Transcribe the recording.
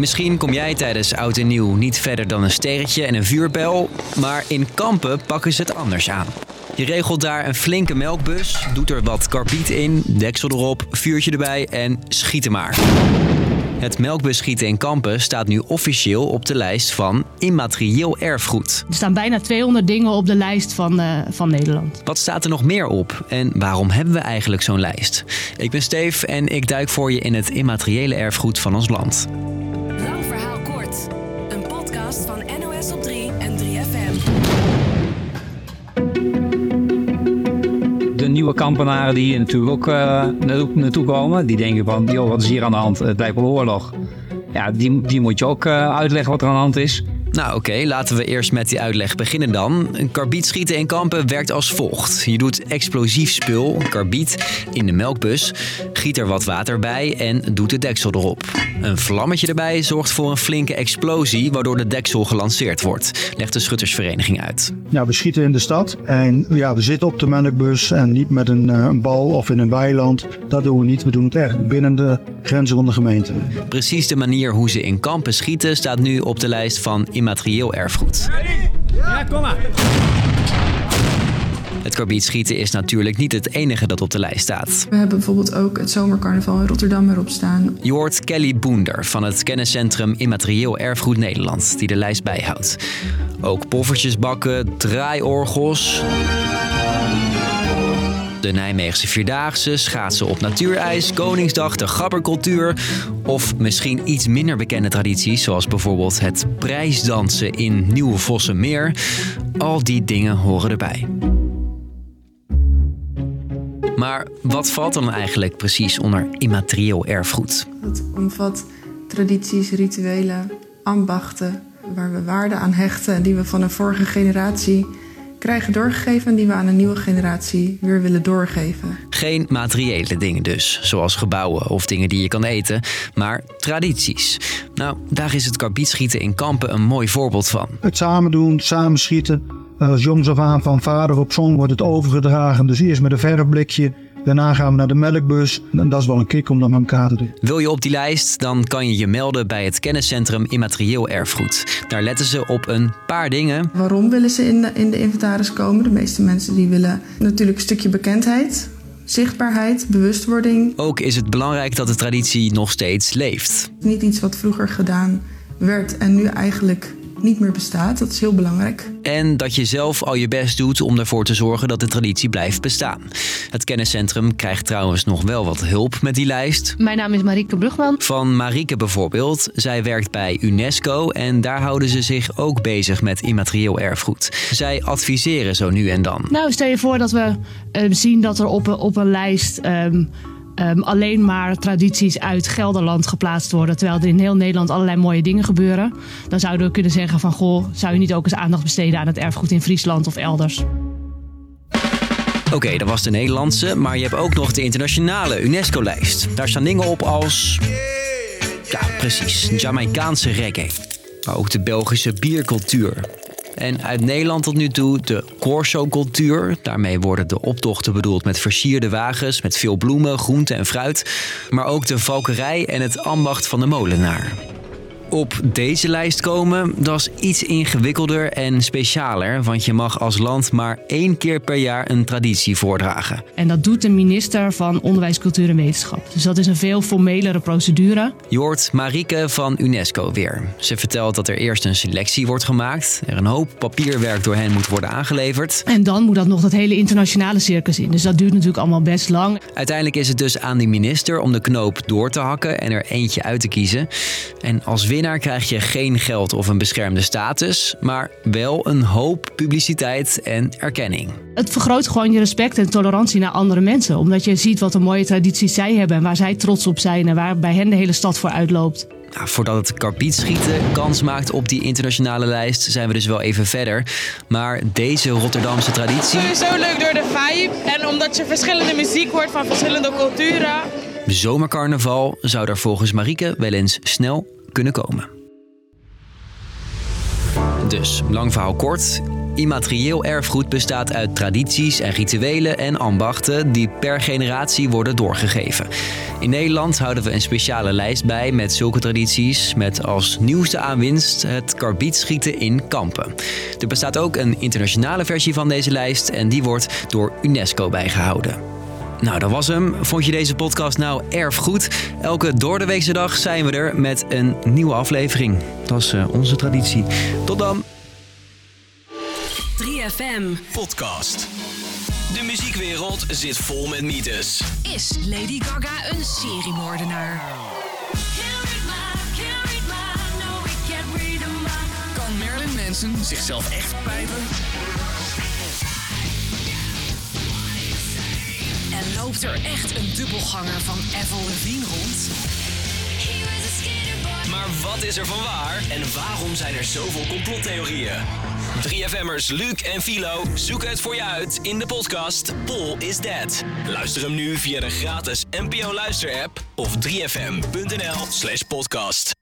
Misschien kom jij tijdens oud en nieuw niet verder dan een sterretje en een vuurbel, maar in Kampen pakken ze het anders aan. Je regelt daar een flinke melkbus, doet er wat karbiet in, deksel erop, vuurtje erbij en schieten maar. Het melkbusgieten in Kampen staat nu officieel op de lijst van immaterieel erfgoed. Er staan bijna 200 dingen op de lijst van, uh, van Nederland. Wat staat er nog meer op en waarom hebben we eigenlijk zo'n lijst? Ik ben Steef en ik duik voor je in het immateriële erfgoed van ons land. Van NOS op 3 en 3FM. de nieuwe kampenaren die hier natuurlijk ook uh, naartoe komen, die denken van, joh, wat is hier aan de hand? Het lijkt wel oorlog. Ja, die, die moet je ook uh, uitleggen wat er aan de hand is. Nou oké, laten we eerst met die uitleg beginnen dan. Een karbietschieten in kampen werkt als volgt. Je doet explosief spul, karbiet, in de melkbus, giet er wat water bij en doet de deksel erop. Een vlammetje erbij zorgt voor een flinke explosie, waardoor de deksel gelanceerd wordt, legt de schuttersvereniging uit. Ja, we schieten in de stad en ja, we zitten op de melkbus en niet met een, uh, een bal of in een weiland. Dat doen we niet, we doen het echt binnen de grenzen van de gemeente. Precies de manier hoe ze in kampen schieten staat nu op de lijst van immaterieel erfgoed. Ja, kom maar. Het karbietschieten is natuurlijk niet het enige dat op de lijst staat. We hebben bijvoorbeeld ook het zomercarnaval in Rotterdam erop staan. Je hoort Kelly Boender van het kenniscentrum Immaterieel Erfgoed Nederland, die de lijst bijhoudt. Ook poffertjes bakken, draaiorgels. De Nijmeegse Vierdaagse, schaatsen op natuurijs, Koningsdag, de gabbercultuur... of misschien iets minder bekende tradities... zoals bijvoorbeeld het prijsdansen in Nieuwe Vossenmeer. Al die dingen horen erbij. Maar wat valt dan eigenlijk precies onder immaterieel erfgoed? Dat omvat tradities, rituelen, ambachten... waar we waarde aan hechten en die we van een vorige generatie krijgen doorgegeven en die we aan een nieuwe generatie weer willen doorgeven. Geen materiële dingen dus, zoals gebouwen of dingen die je kan eten, maar tradities. Nou, daar is het karbietschieten in Kampen een mooi voorbeeld van. Het samen doen, samen schieten. Als jongs af aan van vader op zoon wordt het overgedragen. Dus eerst met een verfblikje, Daarna gaan we naar de melkbus. En dat is wel een kick om dat met elkaar te doen. Wil je op die lijst, dan kan je je melden bij het kenniscentrum Immaterieel Erfgoed. Daar letten ze op een paar dingen. Waarom willen ze in de, in de inventaris komen? De meeste mensen die willen natuurlijk een stukje bekendheid. Zichtbaarheid, bewustwording. Ook is het belangrijk dat de traditie nog steeds leeft. Niet iets wat vroeger gedaan werd en nu eigenlijk niet meer bestaat. Dat is heel belangrijk. En dat je zelf al je best doet om ervoor te zorgen dat de traditie blijft bestaan. Het kenniscentrum krijgt trouwens nog wel wat hulp met die lijst. Mijn naam is Marieke Brugman. Van Marieke bijvoorbeeld. Zij werkt bij UNESCO en daar houden ze zich ook bezig met immaterieel erfgoed. Zij adviseren zo nu en dan. Nou, stel je voor dat we uh, zien dat er op een, op een lijst. Um, um, alleen maar tradities uit Gelderland geplaatst worden. Terwijl er in heel Nederland allerlei mooie dingen gebeuren. Dan zouden we kunnen zeggen van goh, zou je niet ook eens aandacht besteden aan het erfgoed in Friesland of elders? Oké, dat was de Nederlandse, maar je hebt ook nog de internationale UNESCO-lijst. Daar staan dingen op als. Ja, precies. Jamaicaanse reggae. Maar ook de Belgische biercultuur. En uit Nederland tot nu toe de Corso-cultuur. Daarmee worden de optochten bedoeld met versierde wagens, met veel bloemen, groenten en fruit. Maar ook de valkerij en het ambacht van de molenaar op deze lijst komen, dat is iets ingewikkelder en specialer. Want je mag als land maar één keer per jaar een traditie voordragen. En dat doet de minister van Onderwijs, Cultuur en Wetenschap. Dus dat is een veel formelere procedure. Je hoort Marieke van UNESCO weer. Ze vertelt dat er eerst een selectie wordt gemaakt. Er een hoop papierwerk door hen moet worden aangeleverd. En dan moet dat nog dat hele internationale circus in. Dus dat duurt natuurlijk allemaal best lang. Uiteindelijk is het dus aan de minister om de knoop door te hakken en er eentje uit te kiezen. En als winnaar krijg je geen geld of een beschermde status, maar wel een hoop publiciteit en erkenning. Het vergroot gewoon je respect en tolerantie naar andere mensen, omdat je ziet wat een mooie tradities zij hebben en waar zij trots op zijn en waar bij hen de hele stad voor uitloopt. Nou, voordat het karbietschieten kans maakt op die internationale lijst, zijn we dus wel even verder. Maar deze Rotterdamse traditie. Sowieso leuk door de vibe en omdat je verschillende muziek hoort van verschillende culturen. Zomercarnaval zou daar volgens Marieke wel eens snel kunnen komen. Dus, lang verhaal kort. Immaterieel erfgoed bestaat uit tradities en rituelen en ambachten die per generatie worden doorgegeven. In Nederland houden we een speciale lijst bij met zulke tradities, met als nieuwste aanwinst het karbietschieten in Kampen. Er bestaat ook een internationale versie van deze lijst en die wordt door UNESCO bijgehouden. Nou, dat was hem. Vond je deze podcast nou erg goed? Elke doordeweekse dag zijn we er met een nieuwe aflevering. Dat is uh, onze traditie. Tot dan! 3FM. Podcast. De muziekwereld zit vol met mythes. Is Lady Gaga een seriemoordenaar? Kan Marilyn Manson zichzelf echt pijpen? Loopt er echt een dubbelganger van Avril Lavigne rond? Maar wat is er van waar en waarom zijn er zoveel complottheorieën? 3FM'ers Luc en Philo zoeken het voor je uit in de podcast Paul is Dead. Luister hem nu via de gratis NPO Luister app of 3fm.nl slash podcast.